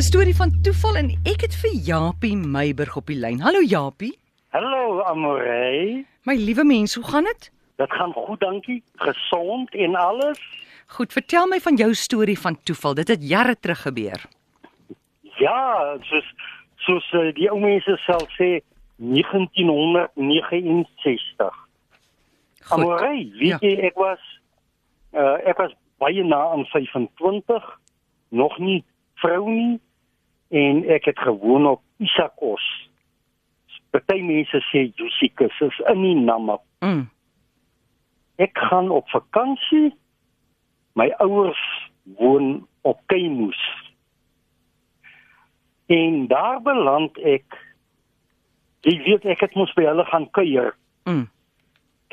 'n Storie van toeval en ek het vir Japie Meiburg op die lyn. Hallo Japie. Hallo Amorey. My liewe mens, hoe gaan dit? Dit gaan goed, dankie. Gesond en alles. Goed, vertel my van jou storie van toeval. Dit het jare terug gebeur. Ja, soos soos uh, die ou mense sal sê 1969. Goed. Amorey, weet Ja. jy ek was uh, ek was baie na aan 25, nog nie vrou nie en ek het gewoon op Isakos. Party mense sê Jusikus is in die Namib. Mm. Ek gaan op vakansie. My ouers woon op Keimoes. En daar beland ek. Jy weet ek het mos by hulle gaan kuier. Mm.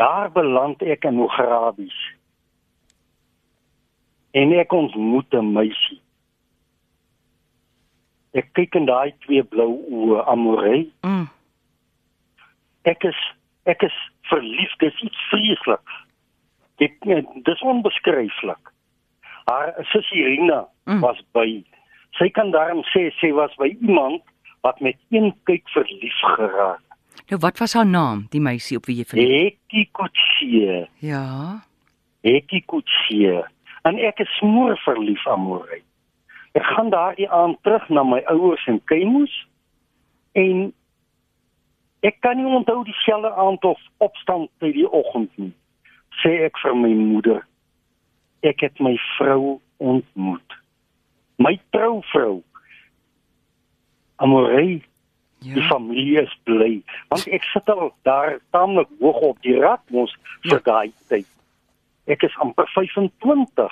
Daar beland ek in Ograbies. En ek ontmoet 'n meisie. Ek kyk in daai twee blou oë, Amorey. Mm. ek is ek is verlief dis iets vreesliks dit dis onbeskryflik haar sussie Irina Mm. was by sy kan daarom sê sy was by iemand wat met een kyk verlief geraak Nou wat was haar naam, die meisie op wie jy verlief? Hekkie Kutsie Ja. Hekkie Kutsie en ek is smoor verlief aan Morey ek gaan daardie aand terug na my ouers in Keimoes en ek kan nie onthou dieselfde aand of opstaan by die oggend nie sê ek vir my moeder. Ek het my vrou ontmoet. My trouvrou. Amorey die Ja. familie is bly want ek sit al daar tamelik hoog op die rad mos vir daai tyd. Ek is amper 25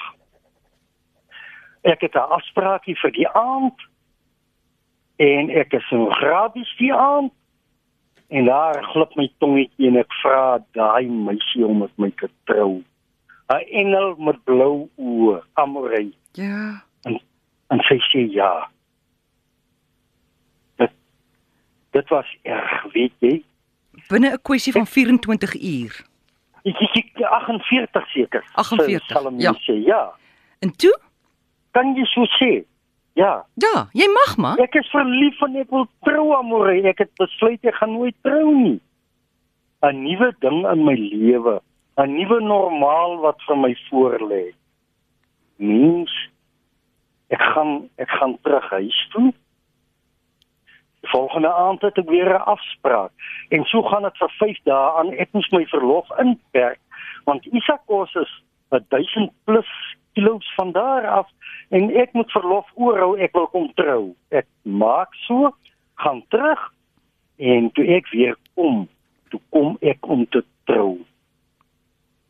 ek het 'n afspraakie vir die aand en ek is in Grabies die aand en daar glip my tongetjie en ek vra daai meisie om met my te trou 'n engel met blou oë Amorey Ja. en sy sê ja. Dit dit was erg, weet jy? Binne 'n kwessie van 24 uur. Ek ek, ek 48 seker. 48, sal hom ja. sê ja. En toe? Kan jy so sê? Ja, Ja, jy mag maar. ek is verlief en ek wil trou amore. Ek het besluit ek gaan nooit trou nie. 'n Nuwe ding in my lewe, 'n nuwe normaal wat vir my voorlê. Mens ek gaan ek gaan terug huis toe. Die volgende aand het ek weer 'n afspraak en so gaan dit vir 5 dae aan. Ek moes my verlof inperk want Isakos is 1000 plus kilos van daar af en ek moet verlof oorhou. Ek wil kom trou. Ek maak so, gaan terug en toe ek weer kom, toe kom ek om te trou.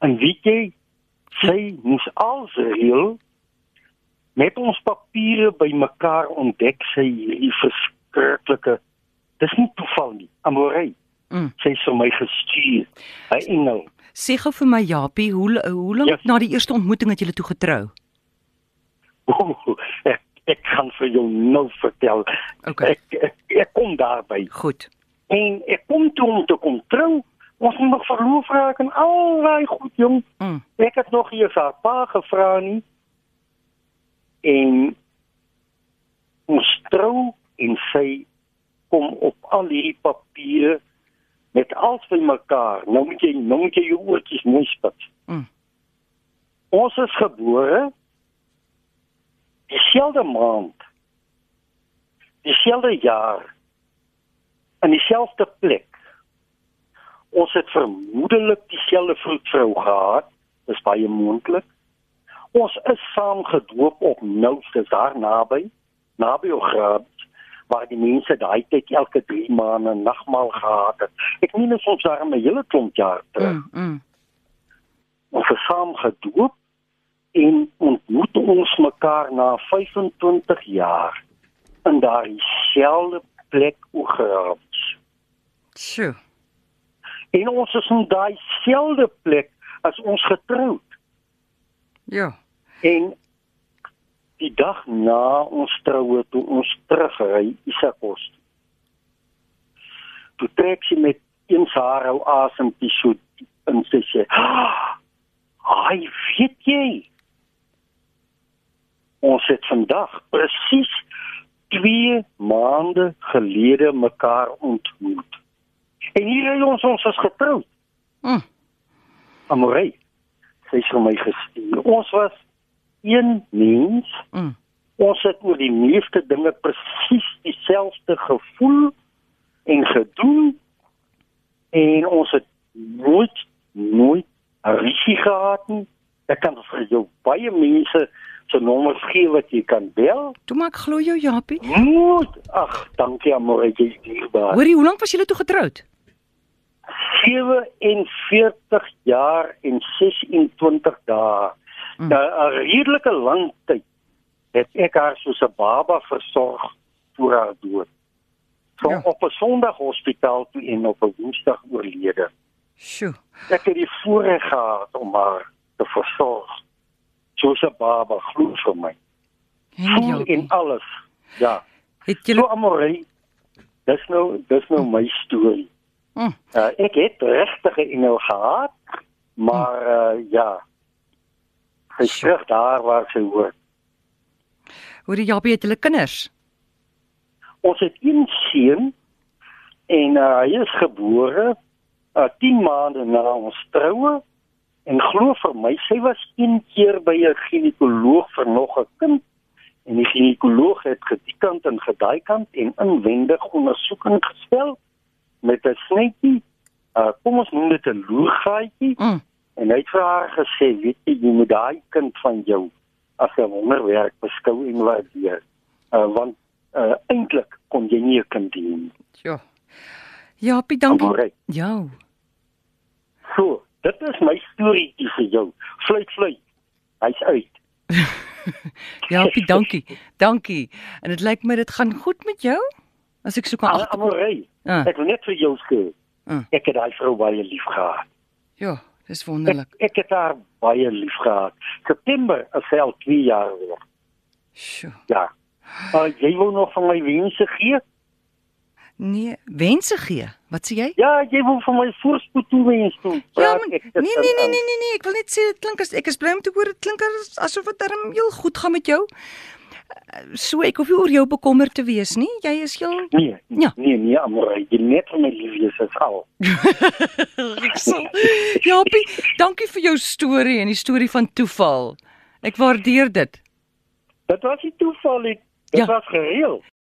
En weet jy, sy moes als reël met ons papiere bymekaar ontdek sy hierdie verskriklike dis nie toeval nie amorey Mm. sy het vir my gestuur 'n engel Sê gou vir my Japie, hoe hoe lank Ja. na die eerste ontmoeting het julle toe getrou? Oeh, ek, ek kan vir jou nou vertel Okay. ek, ek ek kom daarby Goed. en ek kom toe om te kom trou ons moet nog verloof raak en al daai goed jong Mm. ek het nog eers haar pa gevra nie en ons trou en sy kom op al hierdie papiere met alles by mekaar. Nou moet jy nou moet jy jou oortjies mooi spit. Mm. Ons is gebore dieselfde maand. Dieselfde jaar. In dieselfde plek. Ons het vermoedelik dieselfde vroedvrou gehad. Dis baie moontlik. Ons is saam gedoop op Nou, dis daar naby, naby Ograab waar die mense daai tyd elke 3 maande nagmaal gehad het. Ek meen ons ons daar 'n hele klomp jaar terug. Mm. mm. Ons is saam gedoop en ontmoet ons mekaar na 25 jaar in daardie selfde plek Ograab. Sjoe. En ons is in daai selfde plek as ons getroud. Ja. En die dag na ons troue toe ons terugry Isakos. Toe trek sy met een haar ou asempie so diep in sy sê: "Ah, "Ai, weet jy? Ons het vandag presies 2 maande gelede mekaar ontmoet. En hier het ons ons is getroud. Mm. Amorey. Sy het vir my gestuur. Ons was een mens. Mm. Ons het oor die meeste dinge presies dieselfde gevoel en gedoen en ons het nooit nooit risie gehad nie. Ek kan vir jou baie mense se nommers gee wat jy kan bel. Toe maar ek glo jou Japie. Nooit. Ag, dankie Amorey, jy is dierbaar. Hoorie, hoe lank was julle toe getroud? 47 jaar en 26 dae. Mm. Nou 'n redelike lang tyd het ek haar soos 'n baba versorg voor haar dood. Van Ja. op 'n Sondag hospitaal toe en op 'n Woensdag oorlede. Sjoe. Ek het die voorreg gehad om haar te versorg. Soos 'n baba glo vir my. En Voel en alles. Ja. Het So julle amorey. Dis nou dis nou my storie. Mm. Uh, ek het regtig 'n engel gehad, maar uh, ja. Sy is terug daar waar sy hoort. Hoorie Japie, het julle kinders? Ons het een seun en uh, hy is gebore uh, 10 maande na ons troue en glo vir my sy was een keer by 'n ginekoloog vir nog 'n kind en die ginekoloog het gediekant en gedaikant en inwendig ondersoeking gestel met 'n snytjie uh, kom ons noem dit 'n loergaatjie Mm. En hy het vir haar gesê weet jy jy moet daai kind van jou as 'n wonderwerk beskou en waardeer uh, want uh, eintlik kon jy nie 'n kind hê nie Ja. Japie, dankie. Amorey. Jou. So, dit is my storieetjie vir jou. Fluit fluit. Hy's uit. Japie, dankie. Dankie. En dit lyk my dit gaan goed met jou? As ek so kan Am- agter. Amorey. Ah. Ek wil net vir jou sê. Ah. Ek het daai vrou baie lief gehad. Ja, dis Ek, wonderlik. ek het haar baie lief gehad. September is sy al 2 jaar weer. Sjoe. Ja. Uh, jy wil nog van my wense gee? Nee, wense gee. Wat sê jy? Ja, jy wil van my voorspoed toewens toe. Ja, Praat maar, ek nee nee nee nee nee nee, ek wil net sê dit klink as ek is bly om te hoor dit klink as- asof dit darm heel goed gaan met jou. So ek hoef nie oor jou bekommerd te wees nie. Jy is heel Nee, Ja. nee, nee, Amorey. Jy net van my liefjes is al. Ek sal Japie, dankie vir jou storie en die storie van toeval. Ek waardeer dit. Dit was nie toeval nie. Dit Ja. was gereël.